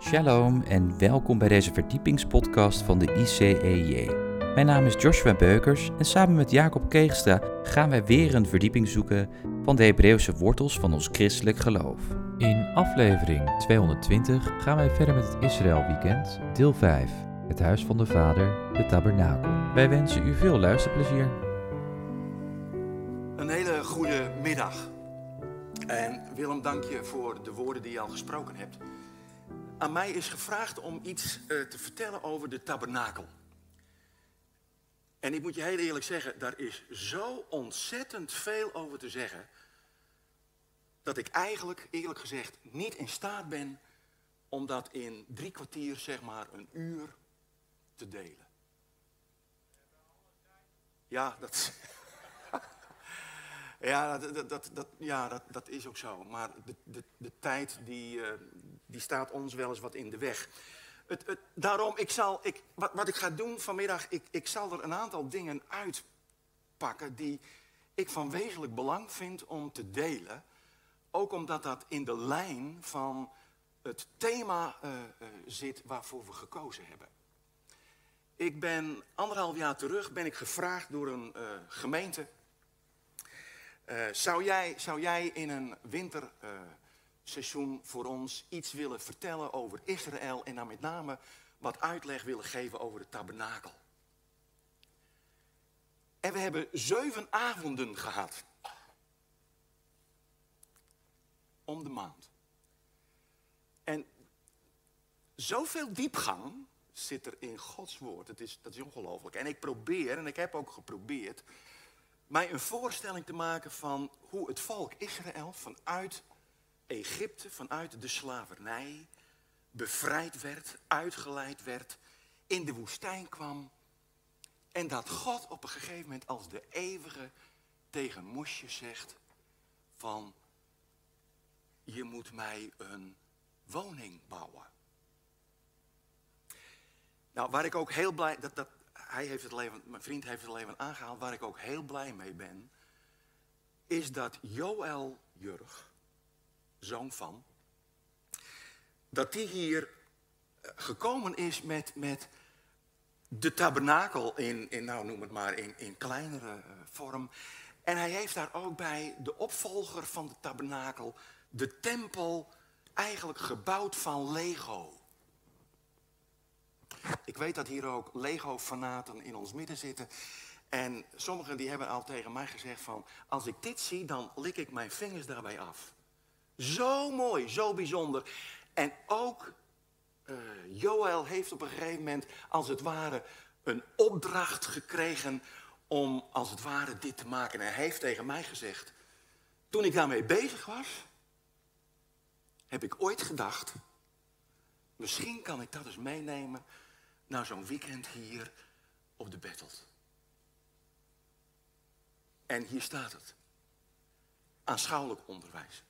Shalom en welkom bij deze verdiepingspodcast van de ICEJ. Mijn naam is Joshua Beukers en samen met Jacob Keegstra gaan wij weer een verdieping zoeken van de Hebreeuwse wortels van ons christelijk geloof. In aflevering 220 gaan wij verder met het Israël Weekend, deel 5, het huis van de Vader, de tabernakel. Wij wensen u veel luisterplezier. Een hele goede middag. En Willem, dank je voor de woorden die je al gesproken hebt. Aan mij is gevraagd om iets eh, te vertellen over de tabernakel. En ik moet je heel eerlijk zeggen, daar is zo ontzettend veel over te zeggen. Dat ik eigenlijk, eerlijk gezegd, niet in staat ben om dat in drie kwartier, zeg maar, een uur te delen. Ja, dat, ja, dat, dat, dat, ja dat, dat is ook zo. Maar de, de, de tijd die, uh, die staat ons wel eens wat in de weg. Het, het, daarom, ik zal, ik, wat, wat ik ga doen vanmiddag, ik, ik zal er een aantal dingen uitpakken die ik van wezenlijk belang vind om te delen. Ook omdat dat in de lijn van het thema uh, uh, zit waarvoor we gekozen hebben. Ik ben anderhalf jaar terug ben ik gevraagd door een uh, gemeente. Zou, jij, zou jij in een winterseizoen uh, voor ons iets willen vertellen over Israël en dan met name wat uitleg willen geven over de tabernakel? En we hebben zeven avonden gehad. Om de maand. En zoveel diepgang zit er in Gods woord. Het is, dat is ongelooflijk. En ik probeer, en ik heb ook geprobeerd, mij een voorstelling te maken van hoe het volk Israël vanuit Egypte, vanuit de slavernij, bevrijd werd, uitgeleid werd, in de woestijn kwam. En dat God op een gegeven moment als de eeuwige tegen Mosje zegt van, je moet mij een woning bouwen. Nou, waar ik ook heel blij, dat, dat, hij heeft het leven, mijn vriend heeft het leven aangehaald, waar ik ook heel blij mee ben, is dat Joël Jurg, zoon van, dat die hier gekomen is met, met de tabernakel in, in, nou noem het maar, in, in kleinere uh, vorm. En hij heeft daar ook bij de opvolger van de tabernakel, de tempel, eigenlijk gebouwd van Lego. Ik weet dat hier ook Lego-fanaten in ons midden zitten. En sommigen die hebben al tegen mij gezegd van... als ik dit zie, dan lik ik mijn vingers daarbij af. Zo mooi, zo bijzonder. En ook uh, Joël heeft op een gegeven moment, als het ware... een opdracht gekregen om, als het ware, dit te maken. En hij heeft tegen mij gezegd... toen ik daarmee bezig was... heb ik ooit gedacht... misschien kan ik dat eens meenemen naar zo'n weekend hier op de Bettelt. En hier staat het. Aanschouwelijk onderwijs.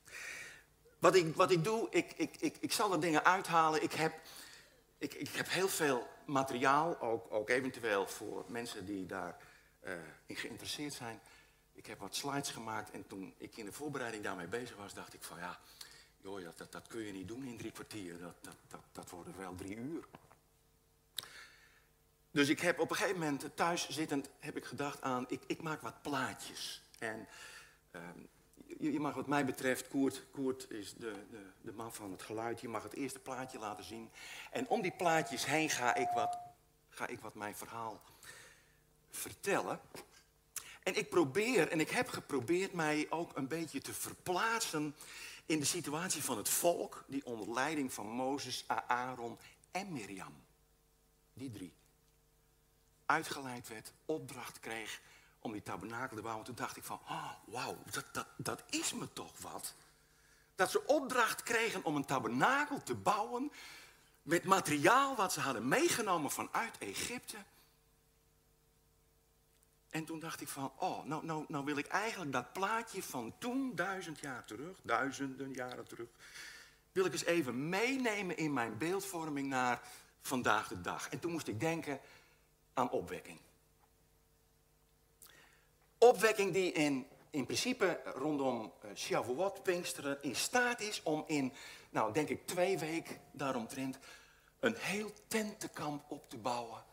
Wat ik, wat ik doe, ik, ik, ik, ik zal er dingen uithalen. Ik heb, ik, ik heb heel veel materiaal, ook, ook eventueel voor mensen die daarin in geïnteresseerd zijn. Ik heb wat slides gemaakt en toen ik in de voorbereiding daarmee bezig was, dacht ik van ja, joh, dat, dat, dat kun je niet doen in drie kwartier. Dat, dat, dat, dat worden wel drie uur. Dus ik heb op een gegeven moment thuis zittend heb ik gedacht aan, ik, ik maak wat plaatjes. En uh, je, mag wat mij betreft, Koert, Koert is de, de, de, man van het geluid, je mag het eerste plaatje laten zien. En om die plaatjes heen ga ik wat, ga ik wat mijn verhaal vertellen. En ik probeer, en ik heb geprobeerd mij ook een beetje te verplaatsen in de situatie van het volk, die onder leiding van Mozes, Aaron en Mirjam. Die drie uitgeleid werd, opdracht kreeg om die tabernakel te bouwen. Toen dacht ik van, oh, wauw, dat, dat, dat is me toch wat. Dat ze opdracht kregen om een tabernakel te bouwen met materiaal wat ze hadden meegenomen vanuit Egypte. En toen dacht ik van, oh, nou, nou, nou wil ik eigenlijk dat plaatje van toen, duizend jaar terug, duizenden jaren terug, wil ik eens even meenemen in mijn beeldvorming naar vandaag de dag. En toen moest ik denken, aan opwekking. Opwekking die in in principe rondom uh, Shavuot, Pinksteren, in staat is om in, nou denk ik twee weken daaromtrent, een heel tentenkamp op te bouwen.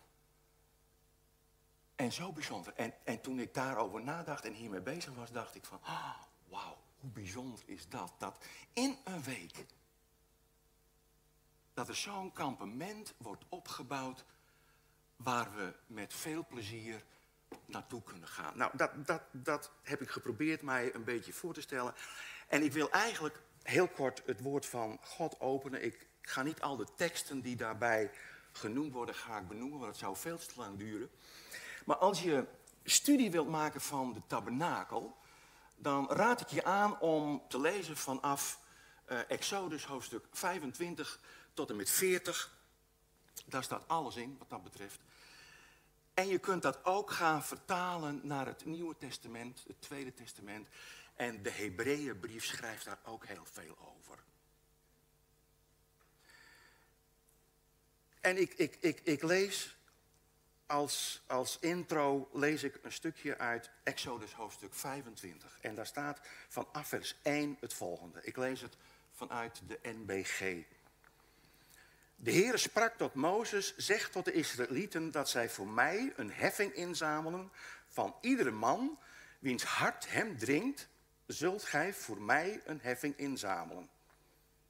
En zo bijzonder. En, en toen ik daarover nadacht en hiermee bezig was, dacht ik van, ah, wauw, hoe bijzonder is dat? Dat in een week, dat er zo'n kampement wordt opgebouwd waar we met veel plezier naartoe kunnen gaan. Nou, dat, dat, dat heb ik geprobeerd mij een beetje voor te stellen. En ik wil eigenlijk heel kort het woord van God openen. Ik ga niet al de teksten die daarbij genoemd worden, ga ik benoemen, want het zou veel te lang duren. Maar als je studie wilt maken van de tabernakel, dan raad ik je aan om te lezen vanaf uh, Exodus hoofdstuk 25 tot en met 40. Daar staat alles in wat dat betreft. En je kunt dat ook gaan vertalen naar het Nieuwe Testament, het Tweede Testament. En de Hebreeënbrief schrijft daar ook heel veel over. En ik, ik, ik, ik lees als, als intro lees ik een stukje uit Exodus hoofdstuk 25. En daar staat vanaf vers 1 het volgende. Ik lees het vanuit de NBG. De Heere sprak tot Mozes, zeg tot de Israëlieten dat zij voor mij een heffing inzamelen van iedere man wiens hart hem dringt, zult gij voor mij een heffing inzamelen.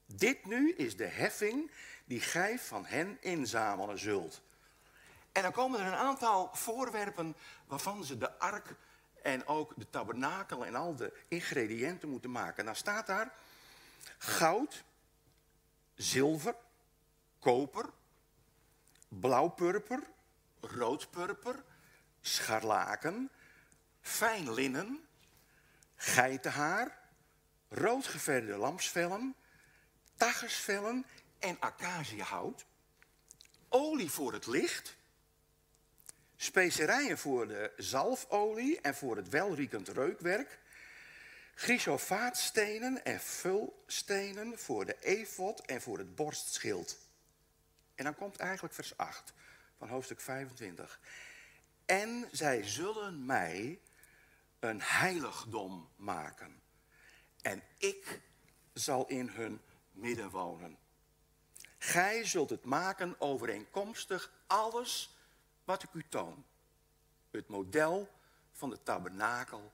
Dit nu is de heffing die gij van hen inzamelen zult. En dan komen er een aantal voorwerpen waarvan ze de ark en ook de tabernakel en al de ingrediënten moeten maken. En dan staat daar goud, zilver, koper, blauwpurper, roodpurper, scharlaken, fijn linnen, geitenhaar, roodgeverde lamsvellen, taggersvellen en acaciahout, olie voor het licht, specerijen voor de zalfolie en voor het welriekend reukwerk, chrysofaatstenen en vulstenen voor de efot en voor het borstschild. En dan komt eigenlijk vers 8 van hoofdstuk 25. En zij zullen mij een heiligdom maken. En ik zal in hun midden wonen. Gij zult het maken overeenkomstig alles wat ik u toon. Het model van de tabernakel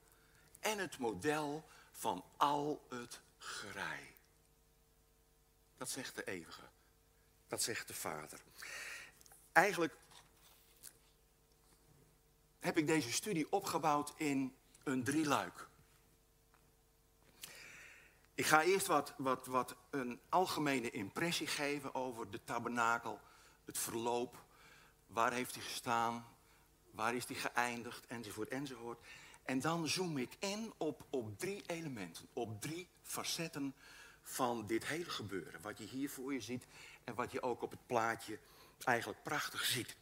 en het model van al het gerei. Dat zegt de eeuwige. Dat zegt de Vader. Eigenlijk heb ik deze studie opgebouwd in een drieluik. Ik ga eerst wat, wat, wat een algemene impressie geven over de tabernakel, het verloop, waar heeft hij gestaan, waar is hij geëindigd, enzovoort, enzovoort. En dan zoom ik in op, op drie elementen, op drie facetten van dit hele gebeuren. Wat je hier voor je ziet en wat je ook op het plaatje eigenlijk prachtig ziet.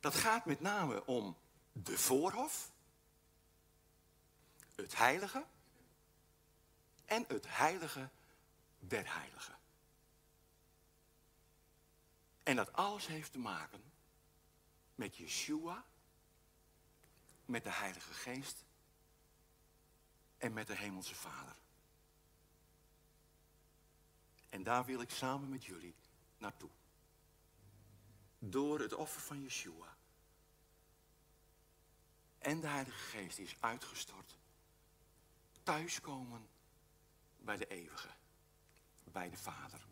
Dat gaat met name om de voorhof, het heilige en het heilige der heiligen. En dat alles heeft te maken met Yeshua, met de Heilige Geest en met de Hemelse Vader. En daar wil ik samen met jullie naartoe. Door het offer van Yeshua. En de Heilige Geest is uitgestort. Thuiskomen bij de Eeuwige. Bij de Vader.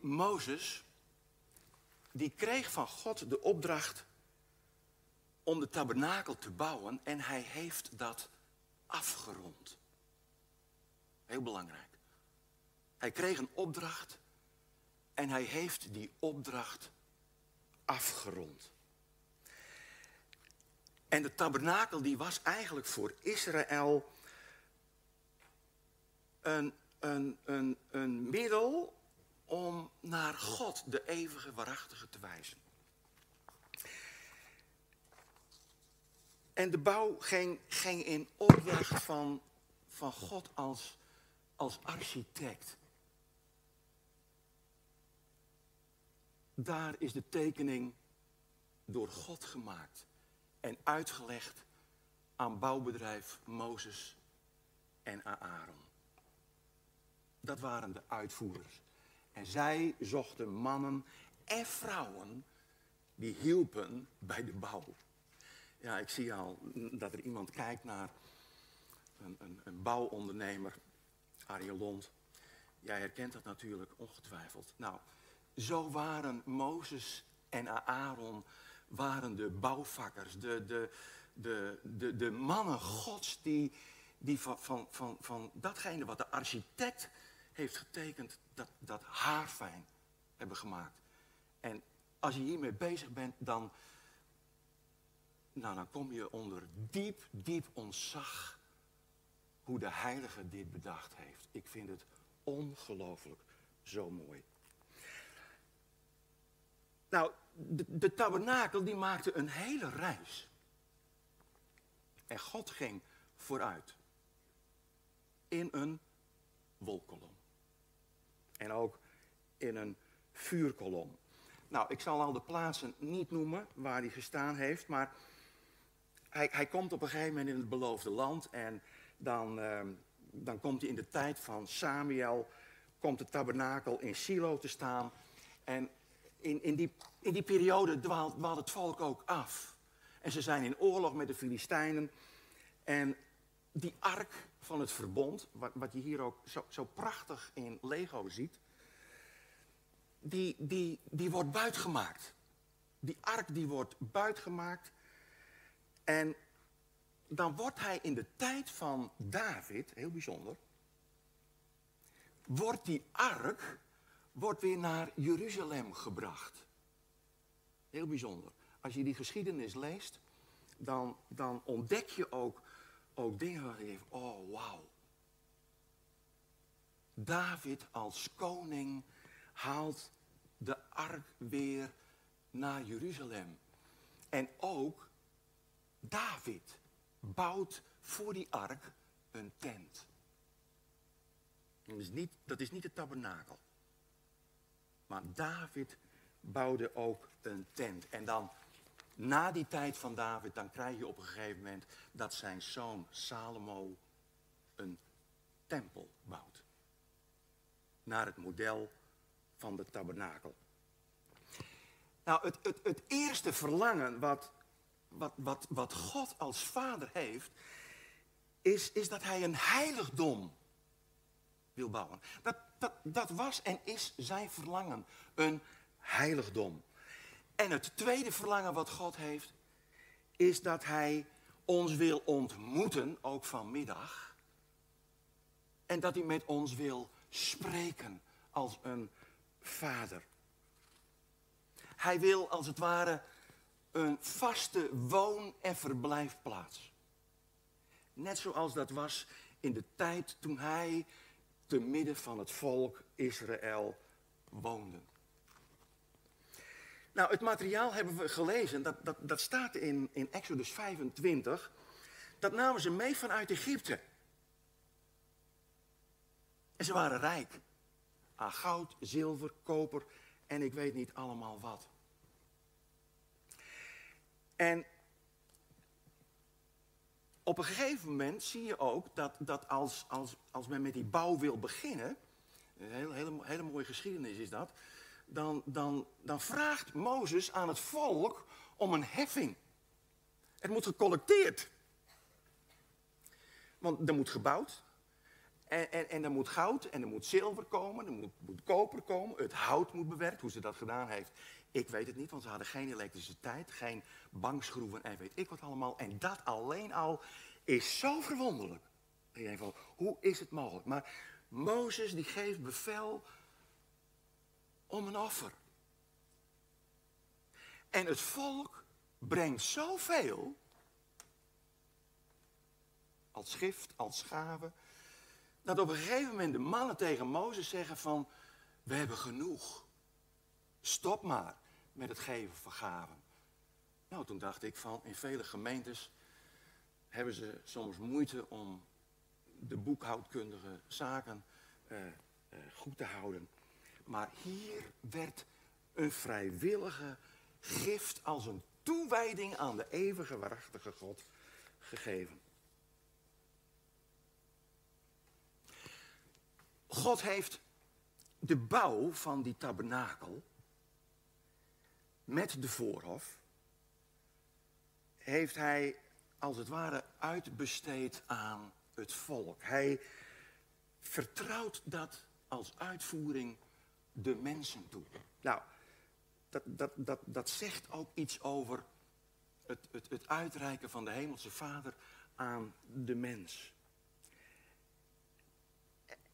Mozes, die kreeg van God de opdracht om de tabernakel te bouwen en hij heeft dat afgerond. Heel belangrijk. Hij kreeg een opdracht en hij heeft die opdracht afgerond. En de tabernakel die was eigenlijk voor Israël een, een, een, een middel om naar God, de eeuwige waarachtige, te wijzen. En de bouw ging, ging in opdracht van, van God als, als architect. Daar is de tekening door God gemaakt en uitgelegd aan bouwbedrijf Mozes en Aaron. Dat waren de uitvoerders. En zij zochten mannen en vrouwen die hielpen bij de bouw. Ja, ik zie al dat er iemand kijkt naar een, een, een bouwondernemer, Ariel Lond. Jij herkent dat natuurlijk ongetwijfeld. Nou, zo waren Mozes en Aaron waren de bouwvakkers, de, de, de, de, de mannen gods die, die van, van, van, van datgene wat de architect heeft getekend, dat, dat haarfijn hebben gemaakt. En als je hiermee bezig bent, dan, nou, dan kom je onder diep, diep ontzag hoe de heilige dit bedacht heeft. Ik vind het ongelooflijk zo mooi. Nou, de, de tabernakel die maakte een hele reis. En God ging vooruit. In een wolkolom. En ook in een vuurkolom. Nou, ik zal al de plaatsen niet noemen waar hij gestaan heeft, maar hij, hij komt op een gegeven moment in het beloofde land en dan, ehm, dan komt hij in de tijd van Samuel, komt de tabernakel in Silo te staan. En in, in, die, in die periode dwaalt, het volk ook af. En ze zijn in oorlog met de Filistijnen. En die ark van het verbond, wat, wat je hier ook zo, zo prachtig in Lego ziet, die, die, die wordt buitgemaakt. Die ark die wordt buitgemaakt. En dan wordt hij in de tijd van David, heel bijzonder, wordt die ark wordt weer naar Jeruzalem gebracht. Heel bijzonder. Als je die geschiedenis leest, dan, dan ontdek je ook, ook dingen waar je denkt, oh wauw. David als koning haalt de ark weer naar Jeruzalem. En ook David bouwt voor die ark een tent. Dat is niet, dat is niet de tabernakel. Maar David bouwde ook een tent. En dan, na die tijd van David, dan krijg je op een gegeven moment dat zijn zoon Salomo een tempel bouwt. Naar het model van de tabernakel. Nou, het, het, het eerste verlangen wat, wat, wat, wat God als vader heeft, is, is dat hij een heiligdom wil bouwen. Dat, dat, dat was en is zijn verlangen, een heiligdom. En het tweede verlangen wat God heeft, is dat hij ons wil ontmoeten, ook vanmiddag. En dat hij met ons wil spreken als een vader. Hij wil als het ware een vaste woon- en verblijfplaats. Net zoals dat was in de tijd toen hij te midden van het volk Israël woonde. Nou, het materiaal hebben we gelezen, dat, dat, dat staat in, in Exodus 25. Dat namen ze mee vanuit Egypte. En ze waren rijk aan goud, zilver, koper en ik weet niet allemaal wat. En op een gegeven moment zie je ook dat, dat als, als, als men met die bouw wil beginnen, een hele, hele, hele mooie geschiedenis is dat, dan, dan, dan vraagt Mozes aan het volk om een heffing. Het moet gecollecteerd. Want er moet gebouwd, en, en, en er moet goud en er moet zilver komen, er moet, moet koper komen, het hout moet bewerkt. Hoe ze dat gedaan heeft, ik weet het niet, want ze hadden geen elektriciteit, geen bankschroeven en weet ik wat allemaal. En dat alleen al is zo verwonderlijk. Van, hoe is het mogelijk? Maar Mozes die geeft bevel om een offer. En het volk brengt zoveel, als gift, als gave, dat op een gegeven moment de mannen tegen Mozes zeggen van, we hebben genoeg. Stop maar met het geven van gaven. Nou, toen dacht ik van, in vele gemeentes hebben ze soms moeite om de boekhoudkundige zaken uh, uh, goed te houden. Maar hier werd een vrijwillige gift als een toewijding aan de eeuwige waarachtige God gegeven. God heeft de bouw van die tabernakel met de voorhof, heeft hij als het ware uitbesteed aan het volk. Hij vertrouwt dat als uitvoering de mensen toe. Nou, dat, dat, dat, dat zegt ook iets over het, het, het uitreiken van de Hemelse Vader aan de mens.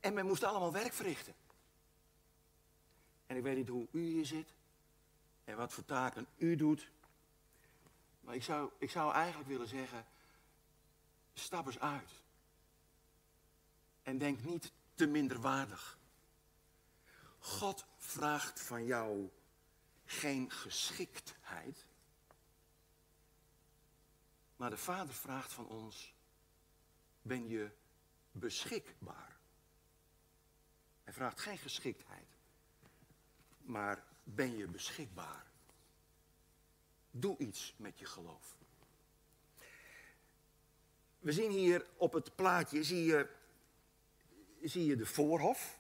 En men moest allemaal werk verrichten. En ik weet niet hoe u hier zit en wat voor taken u doet. Maar ik zou, ik zou eigenlijk willen zeggen, stap eens uit. En denk niet te minderwaardig. God vraagt van jou geen geschiktheid. Maar de Vader vraagt van ons, ben je beschikbaar? Hij vraagt geen geschiktheid, maar ben je beschikbaar? Doe iets met je geloof. We zien hier op het plaatje, zie je, zie je de voorhof.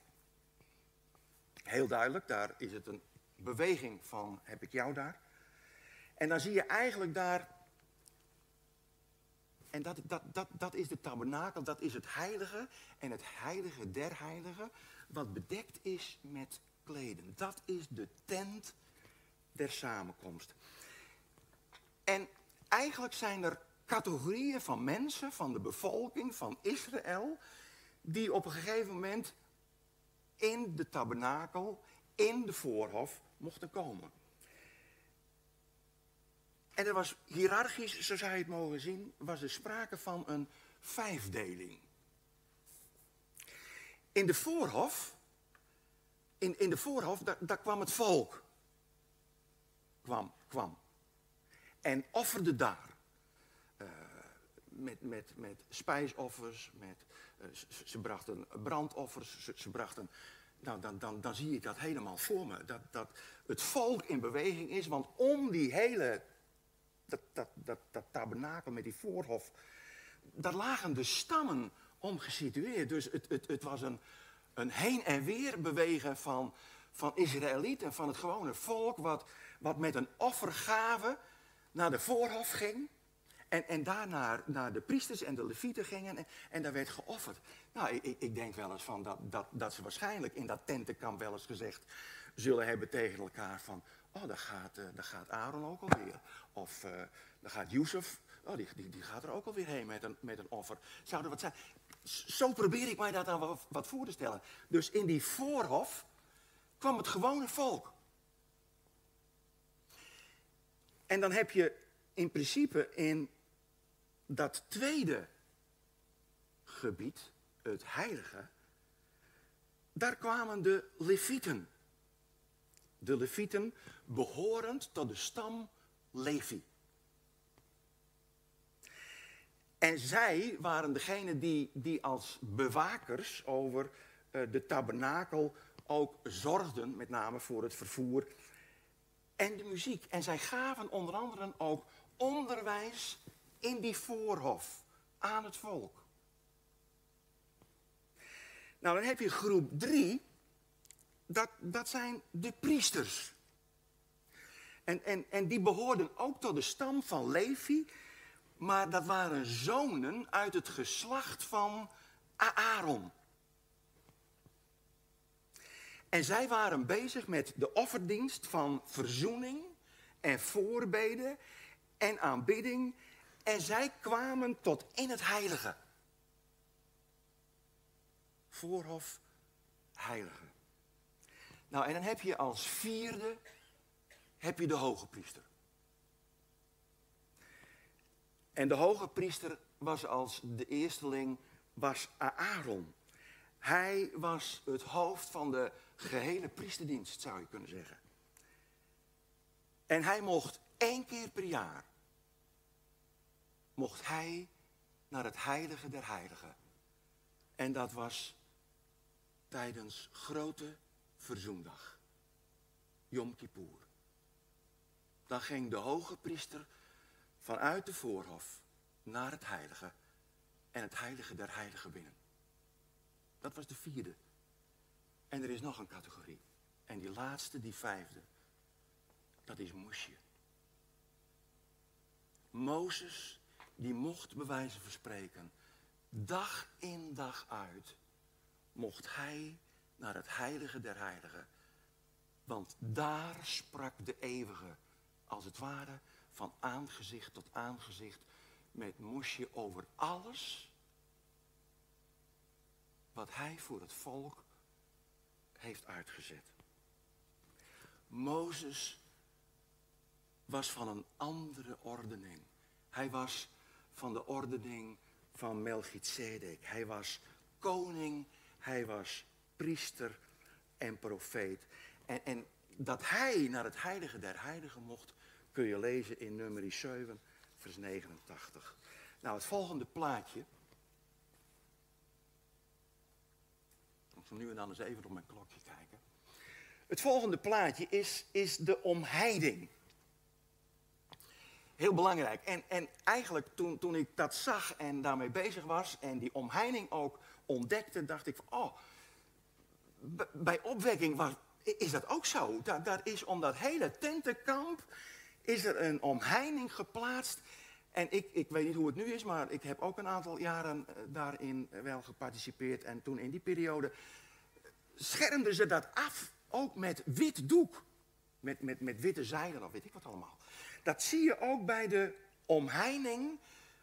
Heel duidelijk, daar is het een beweging van heb ik jou daar. En dan zie je eigenlijk daar, en dat, dat, dat, dat is de tabernakel, dat is het heilige en het heilige der heiligen, wat bedekt is met kleden. Dat is de tent der samenkomst. En eigenlijk zijn er categorieën van mensen, van de bevolking, van Israël, die op een gegeven moment in de tabernakel, in de voorhof, mochten komen. En er was hiërarchisch, zo zou je het mogen zien, was er sprake van een vijfdeling. In de voorhof, in, in de voorhof, daar, kwam het volk. Kwam, kwam. En offerde daar. Uh, met, met, met spijsoffers, met, uh, ze, brachten brandoffers, ze, brachten nou, dan, dan, dan zie ik dat helemaal voor me. Dat, dat het volk in beweging is, want om die hele, dat, dat, dat, dat tabernakel met die voorhof, daar lagen de stammen om gesitueerd. Dus het, het, het was een, een heen en weer bewegen van, van Israëlieten, van het gewone volk, wat, wat met een offergave naar de voorhof ging. En, en daarna naar de priesters en de levieten gingen en, en daar werd geofferd. Nou, ik, ik denk wel eens van dat, dat, dat ze waarschijnlijk in dat tentenkamp wel eens gezegd zullen hebben tegen elkaar van... Oh, daar gaat, uh, daar gaat Aaron ook alweer. Of uh, daar gaat Jozef, oh, die, die, gaat er ook alweer heen met een, met een offer. Zou er wat zijn? Zo probeer ik mij dat wat, wat voor te stellen. Dus in die voorhof kwam het gewone volk. En dan heb je in principe in dat tweede gebied, het heilige, daar kwamen de Levieten. De Levieten behorend tot de stam Levi. En zij waren degene die, die als bewakers over uh, de tabernakel ook zorgden, met name voor het vervoer en de muziek. En zij gaven onder andere ook onderwijs in die voorhof aan het volk. Nou, dan heb je groep drie. Dat, dat zijn de priesters. En, en, en die behoorden ook tot de stam van Levi. Maar dat waren zonen uit het geslacht van Aaron. En zij waren bezig met de offerdienst van verzoening en voorbeden en aanbidding en zij kwamen tot in het heilige. Voorhof heilige. Nou, en dan heb je als vierde, heb je de hoge priester. En de hoge priester was als de eersteling, was Aaron. Hij was het hoofd van de gehele priesterdienst, zou je kunnen zeggen. En hij mocht één keer per jaar mocht hij naar het heilige der heiligen. En dat was tijdens grote verzoendag. Yom Kippur. dan ging de hoge priester vanuit de voorhof naar het heilige en het heilige der heiligen binnen. Dat was de vierde. En er is nog een categorie. En die laatste, die vijfde, dat is Mosje. Mozes, die mocht bewijzen verspreken. Dag in dag uit mocht hij naar het heilige der heiligen. Want daar sprak de eeuwige, als het ware, van aangezicht tot aangezicht met Mosje over alles wat hij voor het volk heeft uitgezet. Mozes was van een andere ordening. Hij was van de ordening van Melchizedek. Hij was koning, hij was priester en profeet. En, en dat hij naar het heilige der heiligen mocht, kun je lezen in nummer 7, vers 89. Nou, het volgende plaatje. Ik zal nu en dan eens even op mijn klokje kijken. Het volgende plaatje is, is de omheiding. Heel belangrijk. En, en eigenlijk toen, toen ik dat zag en daarmee bezig was en die omheining ook ontdekte, dacht ik van, oh, bij opwekking was, is dat ook zo. Daar, daar is om dat hele tentenkamp is er een omheining geplaatst. En ik, ik weet niet hoe het nu is, maar ik heb ook een aantal jaren eh, daarin wel geparticipeerd. En toen in die periode schermden ze dat af, ook met wit doek. Met, met, met witte zijden of weet ik wat allemaal. Dat zie je ook bij de omheining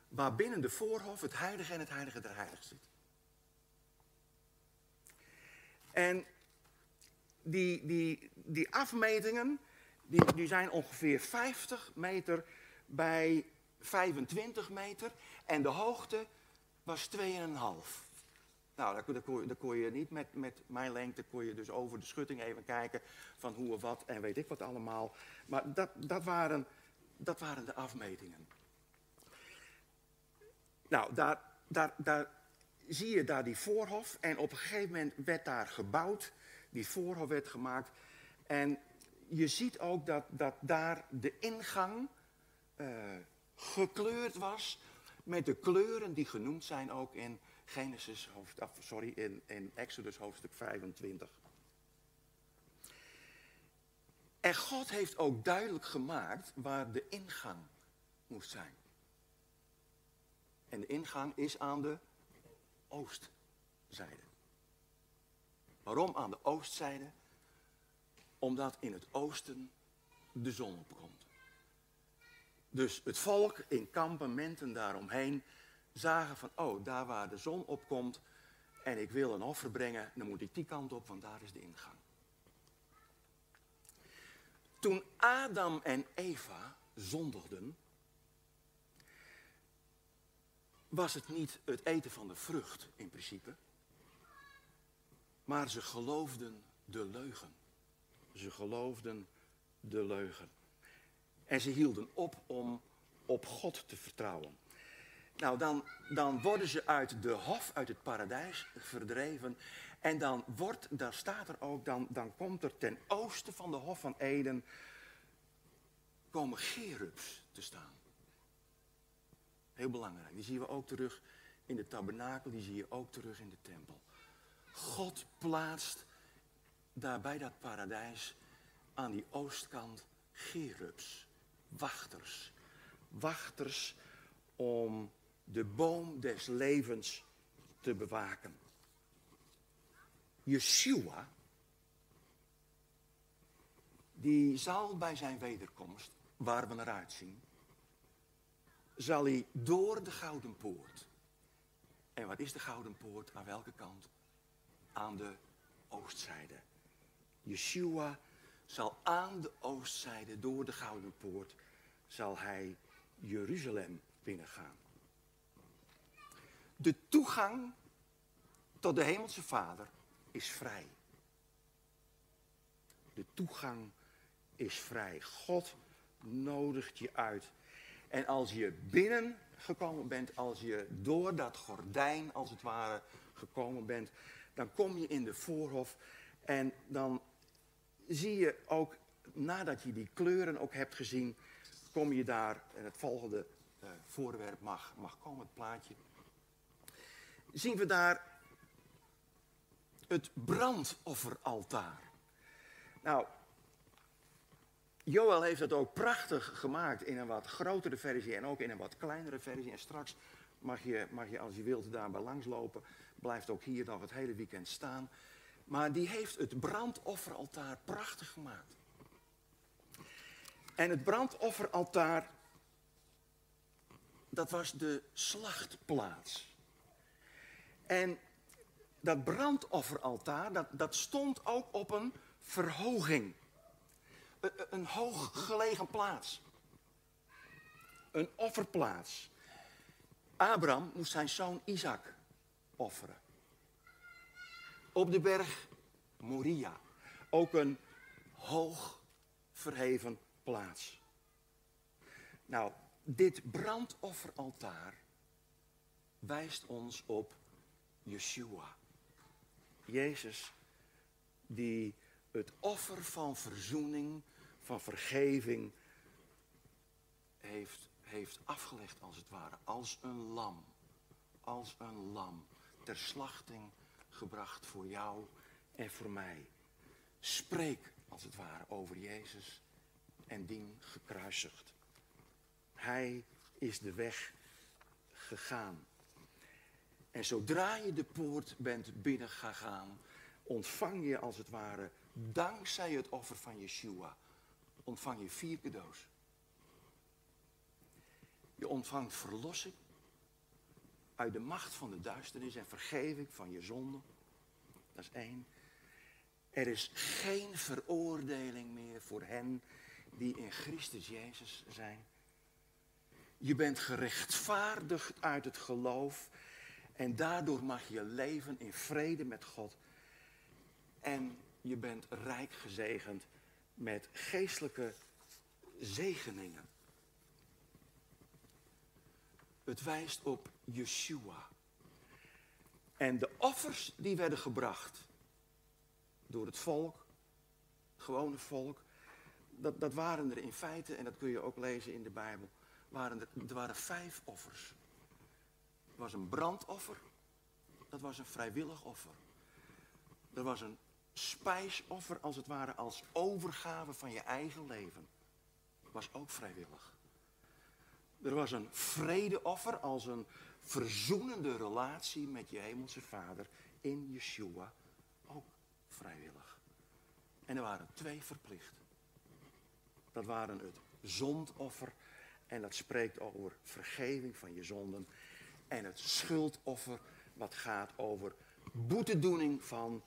waarbinnen de voorhof het heilige en het heilige der heiligen zit. En die, die, die afmetingen, die, die zijn ongeveer 50 meter bij 25 meter. En de hoogte was 2,5. Nou, daar, kon, daar, kon, je niet met, met mijn lengte, kon je dus over de schutting even kijken van hoe of wat en weet ik wat allemaal. Maar dat, dat, waren, dat waren de afmetingen. Nou, daar, daar, daar zie je daar die voorhof en op een gegeven moment werd daar gebouwd. Die voorhof werd gemaakt en je ziet ook dat, dat daar de ingang uh, gekleurd was met de kleuren die genoemd zijn ook in Genesis sorry, in, in Exodus hoofdstuk 25. En God heeft ook duidelijk gemaakt waar de ingang moest zijn. En de ingang is aan de oostzijde. Waarom aan de oostzijde? Omdat in het oosten de zon opkomt. Dus het volk in kampementen daaromheen zagen van, oh, daar waar de zon opkomt en ik wil een offer brengen, dan moet ik die kant op, want daar is de ingang. Toen Adam en Eva zondigden, was het niet het eten van de vrucht in principe, maar ze geloofden de leugen. Ze geloofden de leugen. En ze hielden op om op God te vertrouwen. Nou, dan, dan worden ze uit de hof, uit het paradijs verdreven. En dan wordt, daar staat er ook, dan, dan komt er ten oosten van de hof van Eden, komen gerubs te staan. Heel belangrijk. Die zien we ook terug in de tabernakel, die zie je ook terug in de tempel. God plaatst daar bij dat paradijs aan die oostkant gerubs wachters. Wachters om de boom des levens te bewaken. Yeshua, die zal bij zijn wederkomst, waar we naar uitzien, zal hij door de Gouden Poort. En wat is de Gouden Poort? Aan welke kant? Aan de oostzijde. Yeshua zal aan de oostzijde door de Gouden Poort, zal hij Jeruzalem binnengaan. De toegang tot de Hemelse Vader is vrij. De toegang is vrij. God nodigt je uit. En als je binnengekomen bent, als je door dat gordijn als het ware gekomen bent, dan kom je in de voorhof en dan zie je ook nadat je die kleuren ook hebt gezien, kom je daar, en het volgende uh, voorwerp mag, mag komen, het plaatje. Zien we daar het brandofferaltaar. Nou, Joel heeft het ook prachtig gemaakt in een wat grotere versie en ook in een wat kleinere versie. En straks mag je, mag je als je wilt daarbij langslopen. Blijft ook hier nog het hele weekend staan. Maar die heeft het brandofferaltaar prachtig gemaakt. En het brandofferaltaar, dat was de slachtplaats. En dat brandofferaltaar, dat, dat stond ook op een verhoging. Een, een hoog gelegen plaats. Een offerplaats. Abraham moest zijn zoon Isaac offeren. Op de berg Moria. Ook een hoog verheven plaats. Nou, dit brandofferaltaar wijst ons op Yeshua. Jezus die het offer van verzoening, van vergeving heeft, heeft afgelegd als het ware. Als een lam. Als een lam. Ter slachting gebracht voor jou en voor mij. Spreek als het ware over Jezus en dien gekruisigd. Hij is de weg gegaan. En zodra je de poort bent binnengegaan, ontvang je als het ware, dankzij het offer van Yeshua, ontvang je vier cadeaus. Je ontvangt verlossing uit de macht van de duisternis en vergeving van je zonde. Dat is één. Er is geen veroordeling meer voor hen die in Christus Jezus zijn. Je bent gerechtvaardigd uit het geloof en daardoor mag je leven in vrede met God. En je bent rijk gezegend met geestelijke zegeningen. Het wijst op Yeshua. En de offers die werden gebracht door het volk, het gewone volk, dat, dat waren er in feite, en dat kun je ook lezen in de Bijbel, waren er, er waren vijf offers. Er was een brandoffer, dat was een vrijwillig offer. Er was een spijsoffer, als het ware, als overgave van je eigen leven. Was ook vrijwillig. Er was een vredeoffer als een verzoenende relatie met je hemelse vader in Yeshua. Ook vrijwillig. En er waren twee verplicht. Dat waren het zondoffer. En dat spreekt over vergeving van je zonden. En het schuldoffer, wat gaat over boetedoening van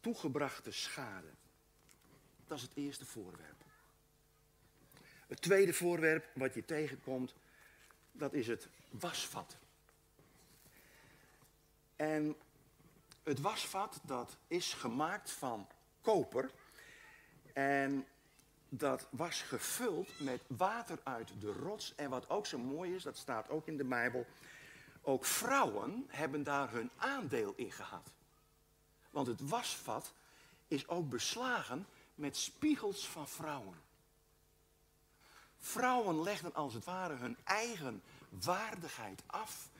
toegebrachte schade. Dat is het eerste voorwerp. Het tweede voorwerp wat je tegenkomt, dat is het wasvat. En het wasvat, dat is gemaakt van koper. En dat was gevuld met water uit de rots. En wat ook zo mooi is, dat staat ook in de Bijbel. Ook vrouwen hebben daar hun aandeel in gehad. Want het wasvat is ook beslagen met spiegels van vrouwen. Vrouwen legden als het ware hun eigen waardigheid af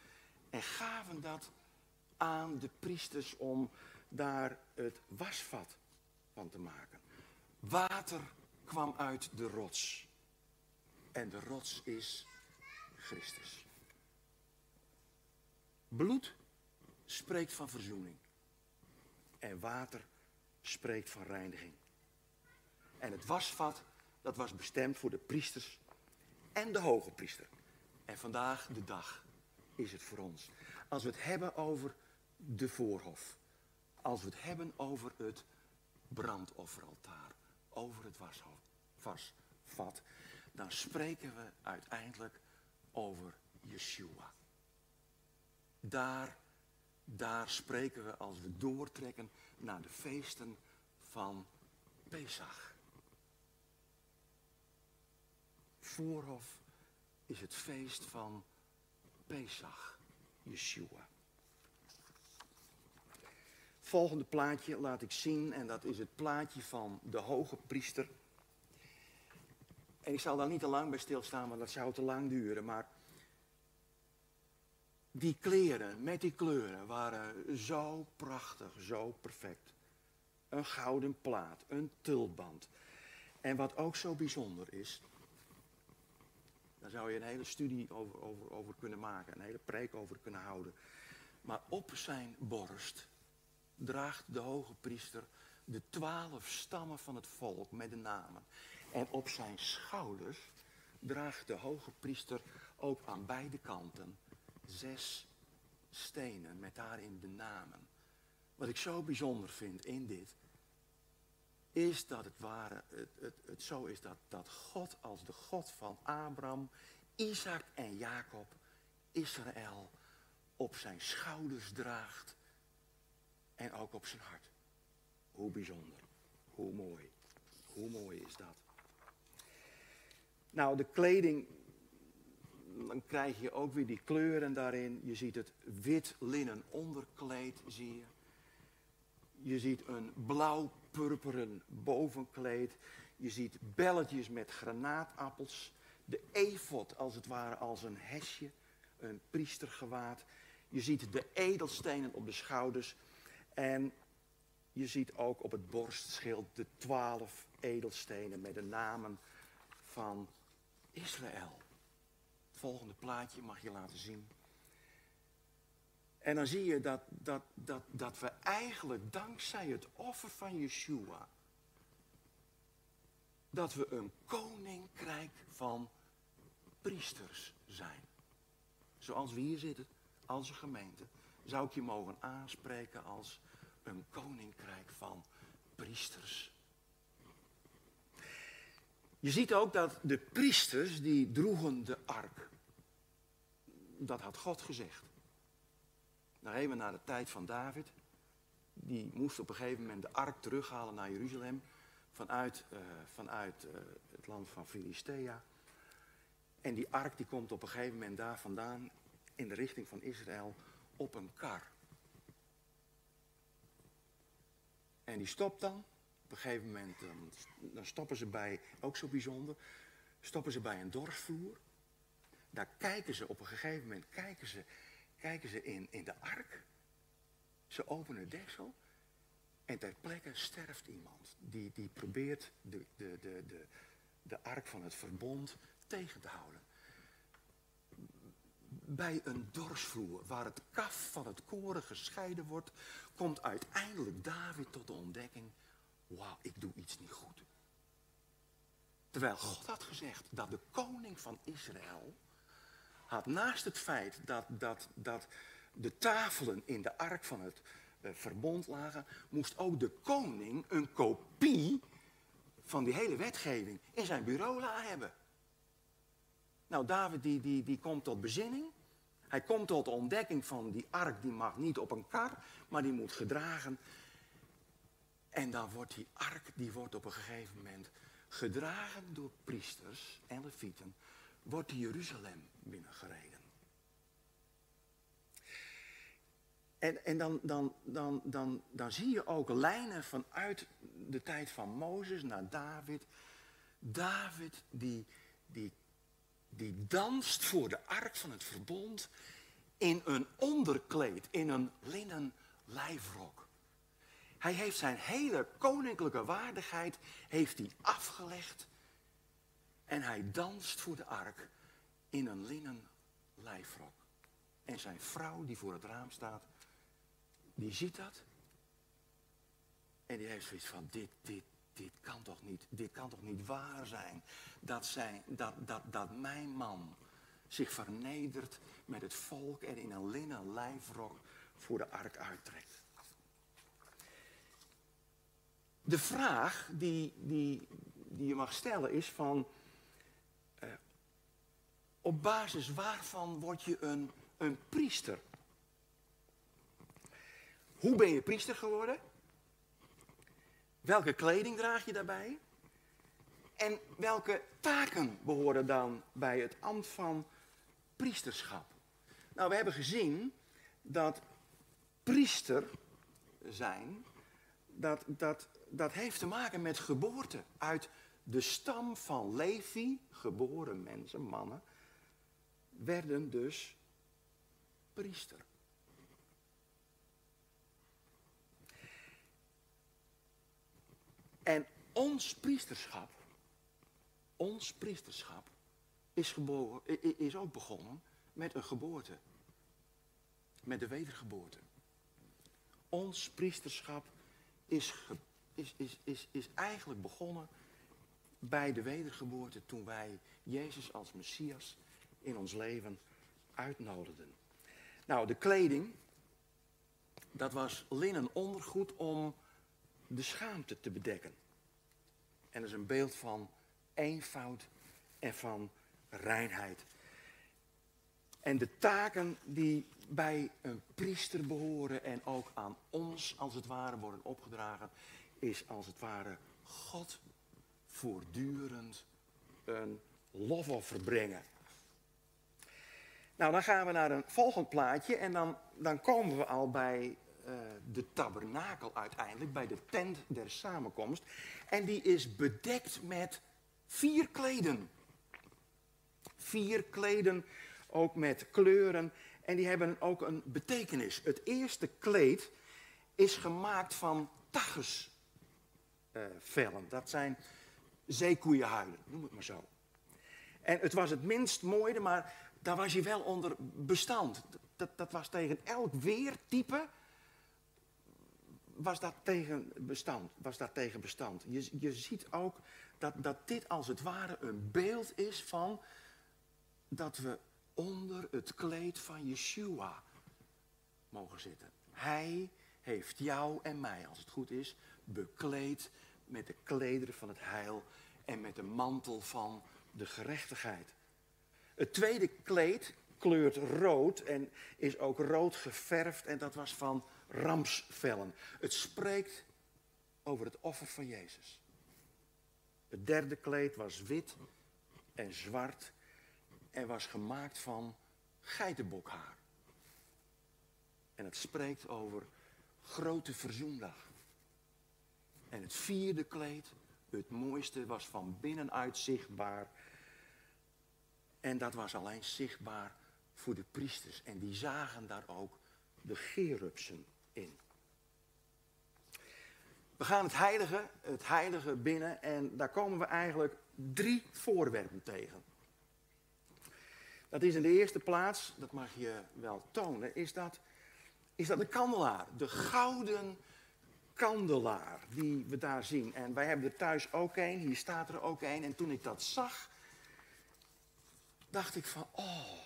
en gaven dat aan de priesters om daar het wasvat van te maken. Water kwam uit de rots. En de rots is Christus. Bloed spreekt van verzoening. En water spreekt van reiniging. En het wasvat, dat was bestemd voor de priesters en de hoge priester. En vandaag de dag is het voor ons. Als we het hebben over de voorhof. Als we het hebben over het brandofferaltaar. Over het wasvat. Dan spreken we uiteindelijk over Yeshua. Daar daar spreken we als we doortrekken naar de feesten van Pesach. Voorhof is het feest van Pesach, Yeshua. Volgende plaatje laat ik zien en dat is het plaatje van de hoge priester. En ik zal daar niet te lang bij stilstaan, want dat zou te lang duren. Maar die kleren met die kleuren waren zo prachtig, zo perfect. Een gouden plaat, een tulband. En wat ook zo bijzonder is, daar zou je een hele studie over, over, over kunnen maken, een hele preek over kunnen houden. Maar op zijn borst draagt de hoge priester de twaalf stammen van het volk met de namen. En op zijn schouders draagt de hoge priester ook aan beide kanten zes stenen met daarin de namen. Wat ik zo bijzonder vind in dit, is dat het, ware, het, het, het zo is dat, dat God als de God van Abraham, Isaac en Jacob Israël op zijn schouders draagt en ook op zijn hart. Hoe bijzonder, hoe mooi, hoe mooi is dat. Nou, de kleding, dan krijg je ook weer die kleuren daarin. Je ziet het wit linnen onderkleed, zie je. Je ziet een blauw-purperen bovenkleed. Je ziet belletjes met granaatappels. De efot als het ware als een hesje, een priestergewaad. Je ziet de edelstenen op de schouders. En je ziet ook op het borstschild de twaalf edelstenen met de namen van Israël. Het volgende plaatje mag je laten zien. En dan zie je dat, dat, dat, dat we eigenlijk dankzij het offer van Yeshua, dat we een koninkrijk van priesters zijn. Zoals we hier zitten, als een gemeente, zou ik je mogen aanspreken als een koninkrijk van priesters. Je ziet ook dat de priesters die droegen de ark. Dat had God gezegd. Nou even naar de tijd van David. Die moest op een gegeven moment de ark terughalen naar Jeruzalem. Vanuit, uh, vanuit uh, het land van Filistea. En die ark die komt op een gegeven moment daar vandaan in de richting van Israël op een kar. En die stopt dan. Op een gegeven moment dan stoppen ze bij, ook zo bijzonder, stoppen ze bij een dorpsvloer. Daar kijken ze op een gegeven moment, kijken ze, kijken ze in, in de ark. Ze openen het deksel. En ter plekke sterft iemand. Die, die probeert de, de, de, de, de ark van het verbond tegen te houden bij een dorsvloer waar het kaf van het koren gescheiden wordt, komt uiteindelijk David tot de ontdekking, wauw, ik doe iets niet goed. Terwijl God had gezegd dat de koning van Israël had naast het feit dat, dat, dat de tafelen in de ark van het uh, verbond lagen, moest ook de koning een kopie van die hele wetgeving in zijn bureau hebben. Nou, David die, die, die komt tot bezinning. Hij komt tot de ontdekking van die ark, die mag niet op een kar, maar die moet gedragen. En dan wordt die ark, die wordt op een gegeven moment gedragen door priesters en levieten, wordt die Jeruzalem binnengereden. En, en dan, dan, dan, dan, dan zie je ook lijnen vanuit de tijd van Mozes naar David. David die, die die danst voor de ark van het verbond in een onderkleed, in een linnen lijfrok. Hij heeft zijn hele koninklijke waardigheid heeft hij afgelegd en hij danst voor de ark in een linnen lijfrok. En zijn vrouw die voor het raam staat, die ziet dat en die heeft zoiets van dit, dit, dit kan toch niet, dit kan toch niet waar zijn? Dat, zij, dat, dat, dat mijn man zich vernedert met het volk en in een linnen lijfrok voor de ark uittrekt. De vraag die, die, die je mag stellen is van, op basis waarvan word je een, een priester? Hoe ben je priester geworden? Welke kleding draag je daarbij? En welke taken behoren dan bij het ambt van priesterschap? Nou, we hebben gezien dat priester zijn, dat, dat, dat heeft te maken met geboorte uit de stam van Levi, geboren mensen, mannen, werden dus priester. En ons priesterschap, ons priesterschap, is, geboren, is ook begonnen met een geboorte. Met de wedergeboorte. Ons priesterschap is, is, is, is, is eigenlijk begonnen bij de wedergeboorte toen wij Jezus als Messias in ons leven uitnodigden. Nou, de kleding, dat was linnen ondergoed om de schaamte te bedekken. En dat is een beeld van eenvoud en van reinheid. En de taken die bij een priester behoren en ook aan ons als het ware worden opgedragen, is als het ware God voortdurend een lofoffer brengen. Nou, dan gaan we naar een volgend plaatje en dan, dan komen we al bij uh, de tabernakel uiteindelijk, bij de tent der samenkomst. En die is bedekt met vier kleden. Vier kleden, ook met kleuren. En die hebben ook een betekenis. Het eerste kleed is gemaakt van tachusvellen. Uh, dat zijn zeekoeienhuiden, noem het maar zo. En het was het minst mooie, maar daar was je wel onder bestand. Dat, dat was tegen elk weertype was dat tegen bestand. Was dat tegen bestand. Je, je ziet ook dat, dat dit als het ware een beeld is van dat we onder het kleed van Yeshua mogen zitten. Hij heeft jou en mij, als het goed is, bekleed met de klederen van het heil en met de mantel van de gerechtigheid. Het tweede kleed kleurt rood en is ook rood geverfd en dat was van ramsvellen. Het spreekt over het offer van Jezus. Het derde kleed was wit en zwart en was gemaakt van geitenbokhaar. En het spreekt over grote verzoendag. En het vierde kleed, het mooiste, was van binnenuit zichtbaar. En dat was alleen zichtbaar voor de priesters. En die zagen daar ook de gerubsen in. We gaan het heilige, het heilige binnen en daar komen we eigenlijk drie voorwerpen tegen. Dat is in de eerste plaats, dat mag je wel tonen, is dat, is dat de kandelaar. De gouden kandelaar die we daar zien. En wij hebben er thuis ook een, hier staat er ook een. En toen ik dat zag, dacht ik van, oh,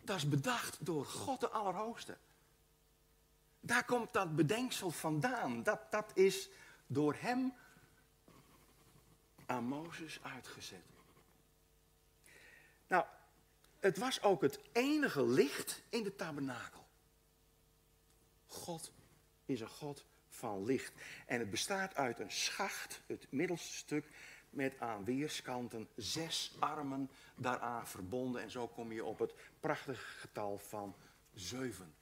dat is bedacht door God de Allerhoogste. Daar komt dat bedenksel vandaan. Dat, dat is door hem aan Mozes uitgezet. Nou, het was ook het enige licht in de tabernakel. God is een God van licht. En het bestaat uit een schacht, het middelste stuk, met aan weerskanten zes armen daaraan verbonden. En zo kom je op het prachtige getal van zeven.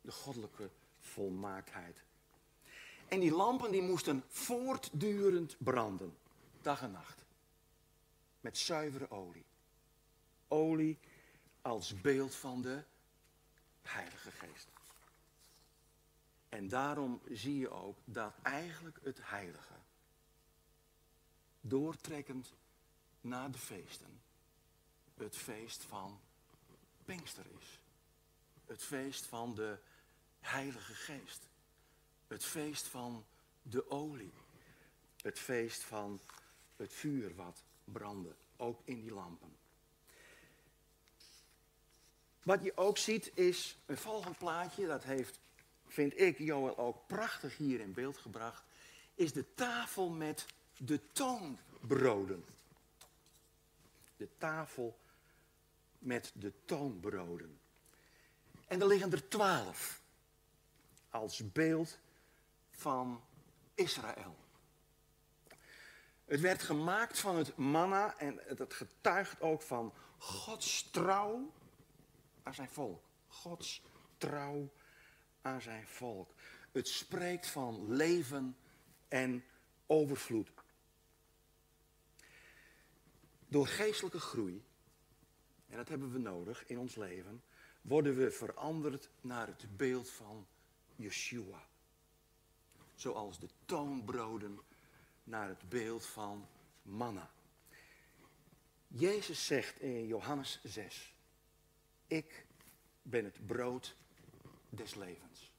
De goddelijke volmaaktheid. En die lampen die moesten voortdurend branden, dag en nacht. Met zuivere olie. Olie als beeld van de Heilige Geest. En daarom zie je ook dat eigenlijk het heilige, doortrekkend naar de feesten, het feest van Pinkster is. Het feest van de Heilige Geest. Het feest van de olie. Het feest van het vuur wat brandde, ook in die lampen. Wat je ook ziet is een volgend plaatje, dat heeft, vind ik, Joel ook prachtig hier in beeld gebracht, is de tafel met de toonbroden. De tafel met de toonbroden. En er liggen er twaalf als beeld van Israël. Het werd gemaakt van het manna en het getuigt ook van Gods trouw aan zijn volk. Gods trouw aan zijn volk. Het spreekt van leven en overvloed. Door geestelijke groei, en dat hebben we nodig in ons leven, worden we veranderd naar het beeld van Yeshua. Zoals de toonbroden naar het beeld van manna. Jezus zegt in Johannes 6, ik ben het brood des levens.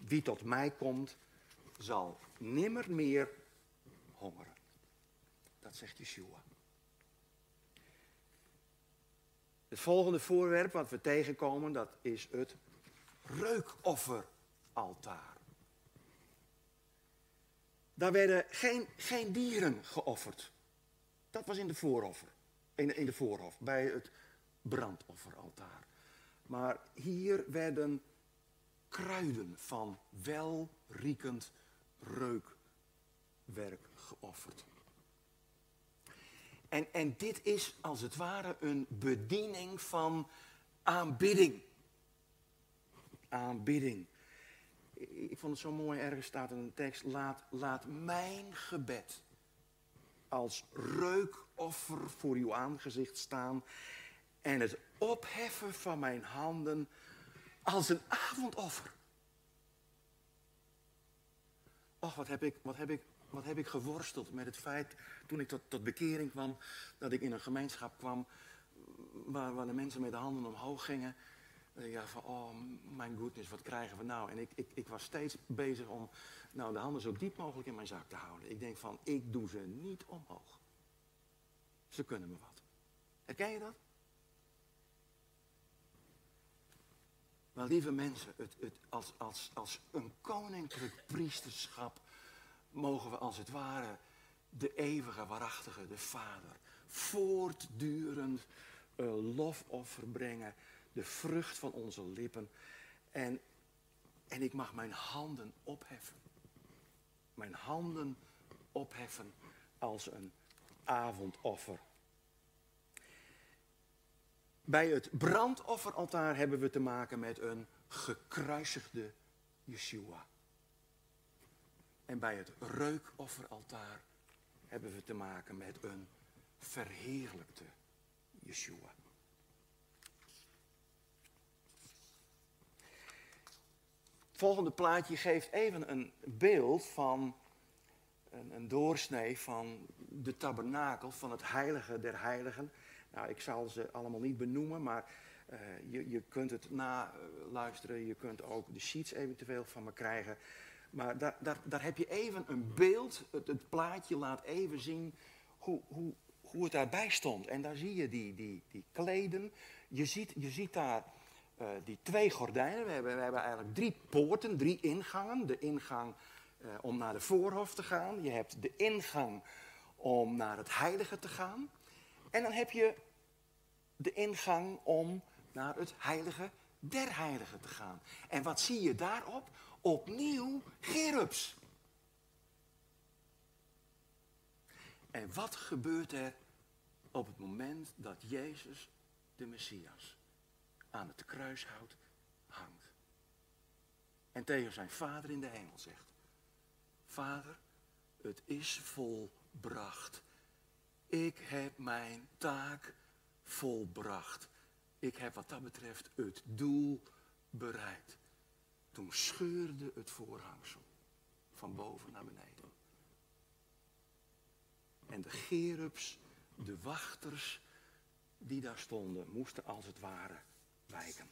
Wie tot mij komt, zal nimmer meer hongeren. Dat zegt Yeshua. Het volgende voorwerp wat we tegenkomen, dat is het reukofferaltaar. Daar werden geen, geen dieren geofferd. Dat was in de vooroffer. In, in de voorhof, bij het brandofferaltaar. Maar hier werden kruiden van welriekend reukwerk geofferd. En, en dit is als het ware een bediening van aanbidding. Aanbidding. Ik vond het zo mooi, ergens staat in een tekst, laat, laat mijn gebed als reukoffer voor uw aangezicht staan en het opheffen van mijn handen als een avondoffer. Och, wat heb ik, wat heb ik, wat heb ik geworsteld met het feit, toen ik tot, tot bekering kwam, dat ik in een gemeenschap kwam waar, waar de mensen met de handen omhoog gingen. Ja, van, oh, mijn goodness, wat krijgen we nou? En ik, ik, ik was steeds bezig om nou, de handen zo diep mogelijk in mijn zak te houden. Ik denk van, ik doe ze niet omhoog. Ze kunnen me wat. Herken je dat? Maar lieve mensen, het, het, als, als, als een koninklijk priesterschap mogen we als het ware de eeuwige, waarachtige, de Vader, voortdurend uh, lofoffer brengen, de vrucht van onze lippen. En, en ik mag mijn handen opheffen. Mijn handen opheffen als een avondoffer. Bij het brandofferaltaar hebben we te maken met een gekruisigde Yeshua. En bij het reukofferaltaar hebben we te maken met een verheerlijkte Yeshua. Het volgende plaatje geeft even een beeld van een, een doorsnee van de tabernakel, van het heilige der heiligen. Nou, ik zal ze allemaal niet benoemen, maar uh, je, je kunt het naluisteren. Je kunt ook de sheets eventueel van me krijgen. Maar daar, daar, daar heb je even een beeld. Het, het plaatje laat even zien hoe, hoe, hoe het daarbij stond. En daar zie je die, die, die kleden. Je ziet, je ziet daar uh, die twee gordijnen. We hebben, we hebben eigenlijk drie poorten, drie ingangen. De ingang uh, om naar de voorhof te gaan. Je hebt de ingang om naar het heilige te gaan. En dan heb je de ingang om naar het heilige der heiligen te gaan. En wat zie je daarop? Opnieuw gerubs. En wat gebeurt er op het moment dat Jezus, de Messias, aan het kruishout hangt? En tegen zijn vader in de hemel zegt, Vader, het is volbracht. Ik heb mijn taak volbracht. Ik heb wat dat betreft het doel bereikt. Toen scheurde het voorhangsel van boven naar beneden. En de gerubs, de wachters die daar stonden, moesten als het ware wijken.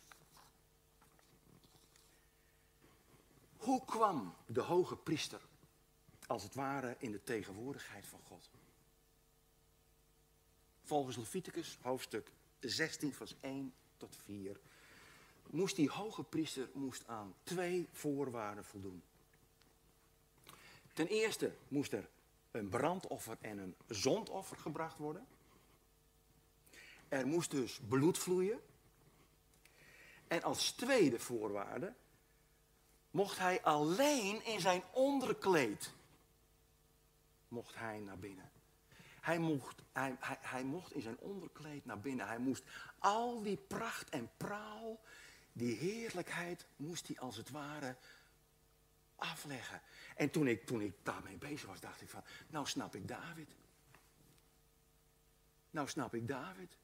Hoe kwam de hoge priester als het ware in de tegenwoordigheid van God? Volgens Leviticus hoofdstuk 16 vers 1 tot 4 moest die hoge priester moest aan twee voorwaarden voldoen. Ten eerste moest er een brandoffer en een zondoffer gebracht worden. Er moest dus bloed vloeien. En als tweede voorwaarde mocht hij alleen in zijn onderkleed mocht hij naar binnen. Hij mocht, hij, hij, hij mocht in zijn onderkleed naar binnen. Hij moest al die pracht en praal, die heerlijkheid, moest hij als het ware afleggen. En toen ik, toen ik daarmee bezig was, dacht ik van, nou snap ik David. Nou snap ik David.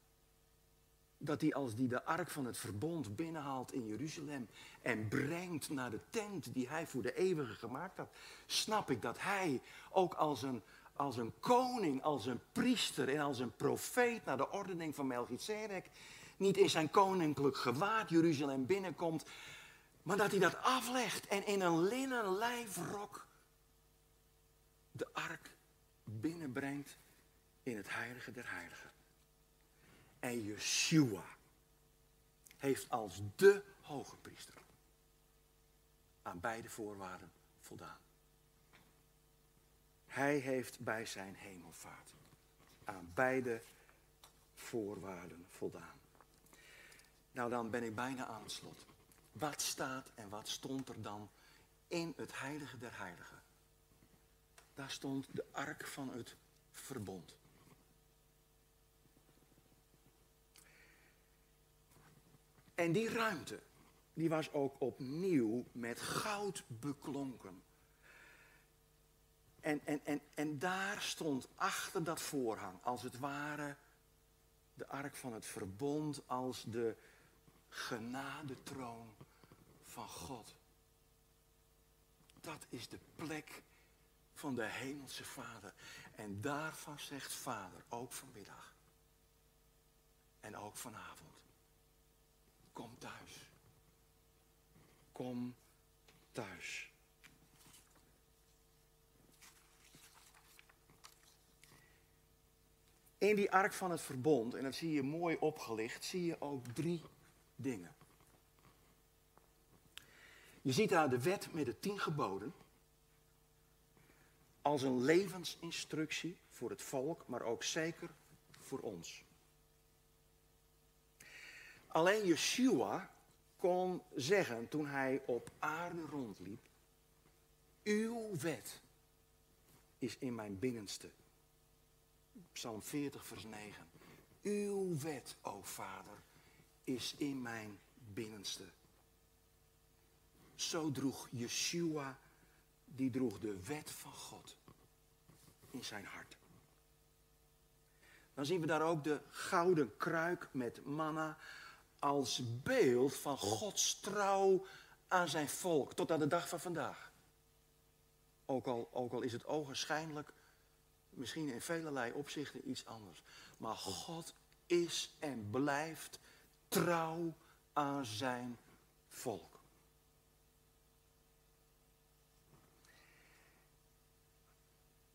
Dat hij als die de ark van het verbond binnenhaalt in Jeruzalem en brengt naar de tent die hij voor de eeuwige gemaakt had, snap ik dat hij ook als een, als een koning, als een priester en als een profeet naar de ordening van Melchizedek niet in zijn koninklijk gewaad Jeruzalem binnenkomt, maar dat hij dat aflegt en in een linnen lijfrok de ark binnenbrengt in het heilige der heiligen. En Yeshua heeft als de hoge priester aan beide voorwaarden voldaan. Hij heeft bij zijn hemelvaart aan beide voorwaarden voldaan. Nou, dan ben ik bijna aan het slot. Wat staat en wat stond er dan in het heilige der heiligen? Daar stond de ark van het verbond. En die ruimte, die was ook opnieuw met goud beklonken. En, en, en, en daar stond achter dat voorhang, als het ware, de ark van het verbond als de genadetroon van God. Dat is de plek van de hemelse Vader. En daarvan zegt Vader, ook vanmiddag. En ook vanavond. Kom thuis. Kom thuis. In die ark van het verbond, en dat zie je mooi opgelicht, zie je ook drie dingen. Je ziet daar de wet met de tien geboden als een levensinstructie voor het volk, maar ook zeker voor ons. Alleen Yeshua kon zeggen toen hij op aarde rondliep, uw wet is in mijn binnenste. Psalm 40, vers 9. Uw wet, o Vader, is in mijn binnenste. Zo droeg Yeshua, die droeg de wet van God in zijn hart. Dan zien we daar ook de gouden kruik met manna als beeld van Gods trouw aan zijn volk tot aan de dag van vandaag. Ook al, ook al is het ogenschijnlijk misschien in velelei opzichten iets anders. Maar God is en blijft trouw aan zijn volk.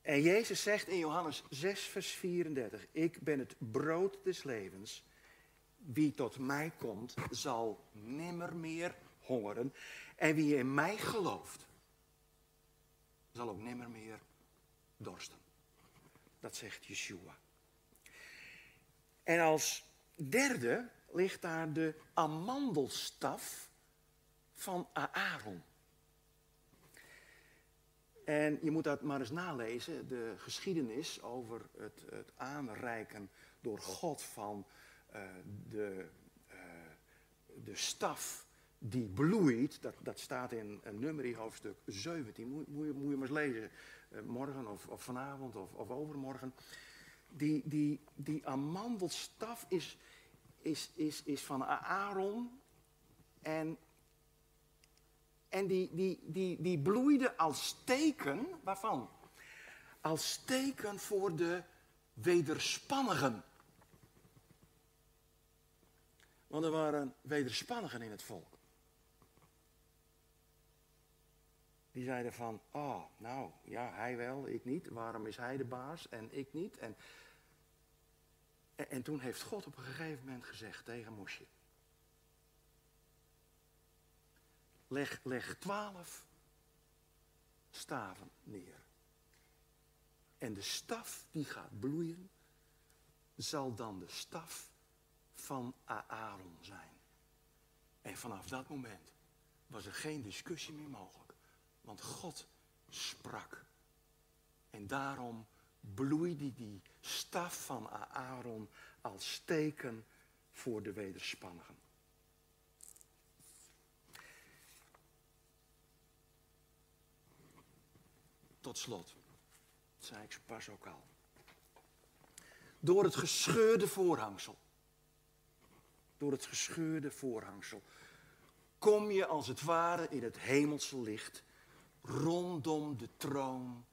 En Jezus zegt in Johannes 6, vers 34, ik ben het brood des levens. Wie tot mij komt, zal nimmer meer hongeren. En wie in mij gelooft, zal ook nimmer meer dorsten. Dat zegt Yeshua. En als derde ligt daar de amandelstaf van Aaron. En je moet dat maar eens nalezen, de geschiedenis over het, het aanreiken door God van uh, de, uh, de staf die bloeit. Dat, dat staat in nummerie hoofdstuk 17, moet, moet, je, moet je maar eens lezen, uh, morgen of, of, vanavond of, of overmorgen. Die, die, die amandelstaf is, is, is, is van Aaron en en die, die, die, die bloeide als teken, waarvan? Als teken voor de wederspannigen. Want er waren wederspannigen in het volk. Die zeiden van, oh, nou, ja, hij wel, ik niet. Waarom is hij de baas en ik niet? En, en, en toen heeft God op een gegeven moment gezegd tegen Mosje. leg, leg twaalf staven neer. En de staf die gaat bloeien, zal dan de staf van Aaron zijn. En vanaf dat moment was er geen discussie meer mogelijk. Want God sprak. En daarom bloeide die staf van Aaron als teken voor de wederspannigen. Tot slot, zei ik pas ook al. Door het gescheurde voorhangsel. Door het gescheurde voorhangsel. Kom je als het ware in het hemelse licht rondom de troon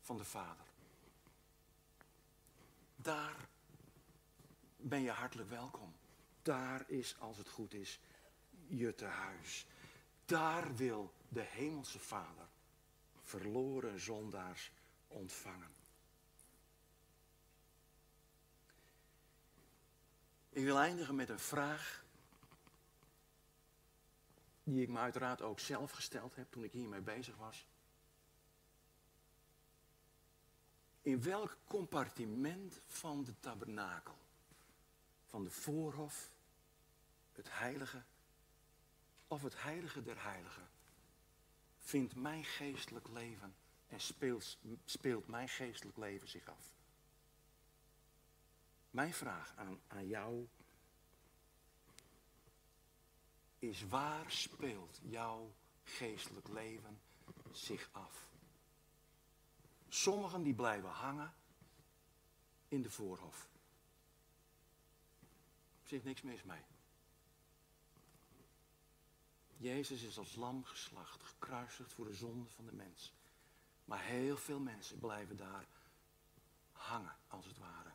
van de Vader. Daar ben je hartelijk welkom. Daar is, als het goed is, je tehuis. Daar wil de hemelse Vader verloren zondaars ontvangen. Ik wil eindigen met een vraag die ik me uiteraard ook zelf gesteld heb toen ik hiermee bezig was. In welk compartiment van de tabernakel, van de voorhof, het heilige of het heilige der heiligen, vindt mijn geestelijk leven en speelt, speelt mijn geestelijk leven zich af? Mijn vraag aan, aan jou is waar speelt jouw geestelijk leven zich af? Sommigen die blijven hangen in de voorhof. Er zit niks mis mee. Jezus is als lam geslacht, gekruisigd voor de zonde van de mens. Maar heel veel mensen blijven daar hangen, als het ware.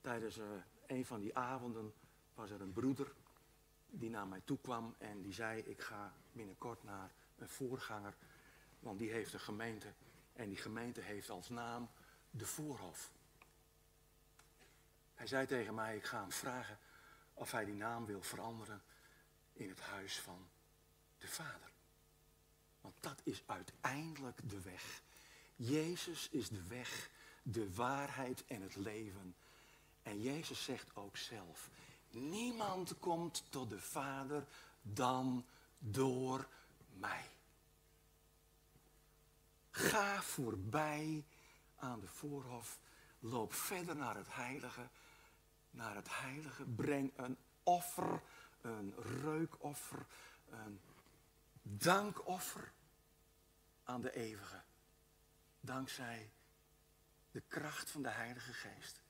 Tijdens uh, een van die avonden was er een broeder die naar mij toe kwam en die zei: Ik ga binnenkort naar een voorganger, want die heeft een gemeente en die gemeente heeft als naam de Voorhof. Hij zei tegen mij: Ik ga hem vragen of hij die naam wil veranderen in het huis van de Vader. Want dat is uiteindelijk de weg. Jezus is de weg, de waarheid en het leven. En Jezus zegt ook zelf, niemand komt tot de Vader dan door mij. Ga voorbij aan de voorhof, loop verder naar het heilige, naar het heilige, breng een offer, een reukoffer, een dankoffer aan de eeuwige. Dankzij de kracht van de Heilige Geest.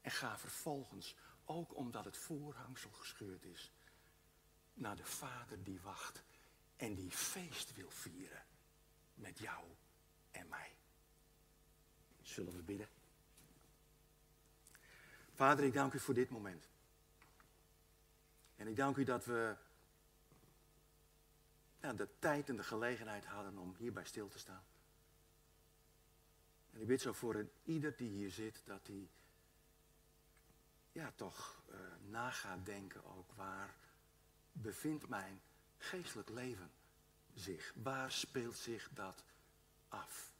En ga vervolgens, ook omdat het voorhangsel gescheurd is, naar de Vader die wacht en die feest wil vieren met jou en mij. Zullen we bidden? Vader, ik dank u voor dit moment. En ik dank u dat we de tijd en de gelegenheid hadden om hierbij stil te staan. En ik bid zo voor ieder die hier zit, dat hij ja, toch uh, na gaat denken ook waar bevindt mijn geestelijk leven zich? Waar speelt zich dat af?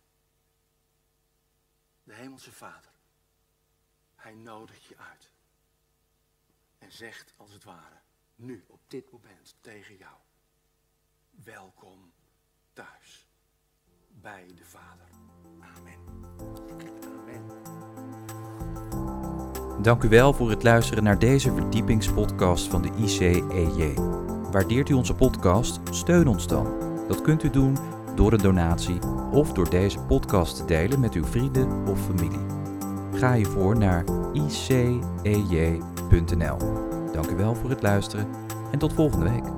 De Hemelse Vader, Hij nodigt je uit en zegt als het ware, nu op dit moment tegen jou welkom thuis bij de Vader. Amen. Amen. Dank u wel voor het luisteren naar deze verdiepingspodcast van de ICEJ. Waardeert u onze podcast? Steun ons dan. Dat kunt u doen door een donatie of door deze podcast te delen met uw vrienden of familie. Ga hiervoor naar icej.nl. Dank u wel voor het luisteren en tot volgende week.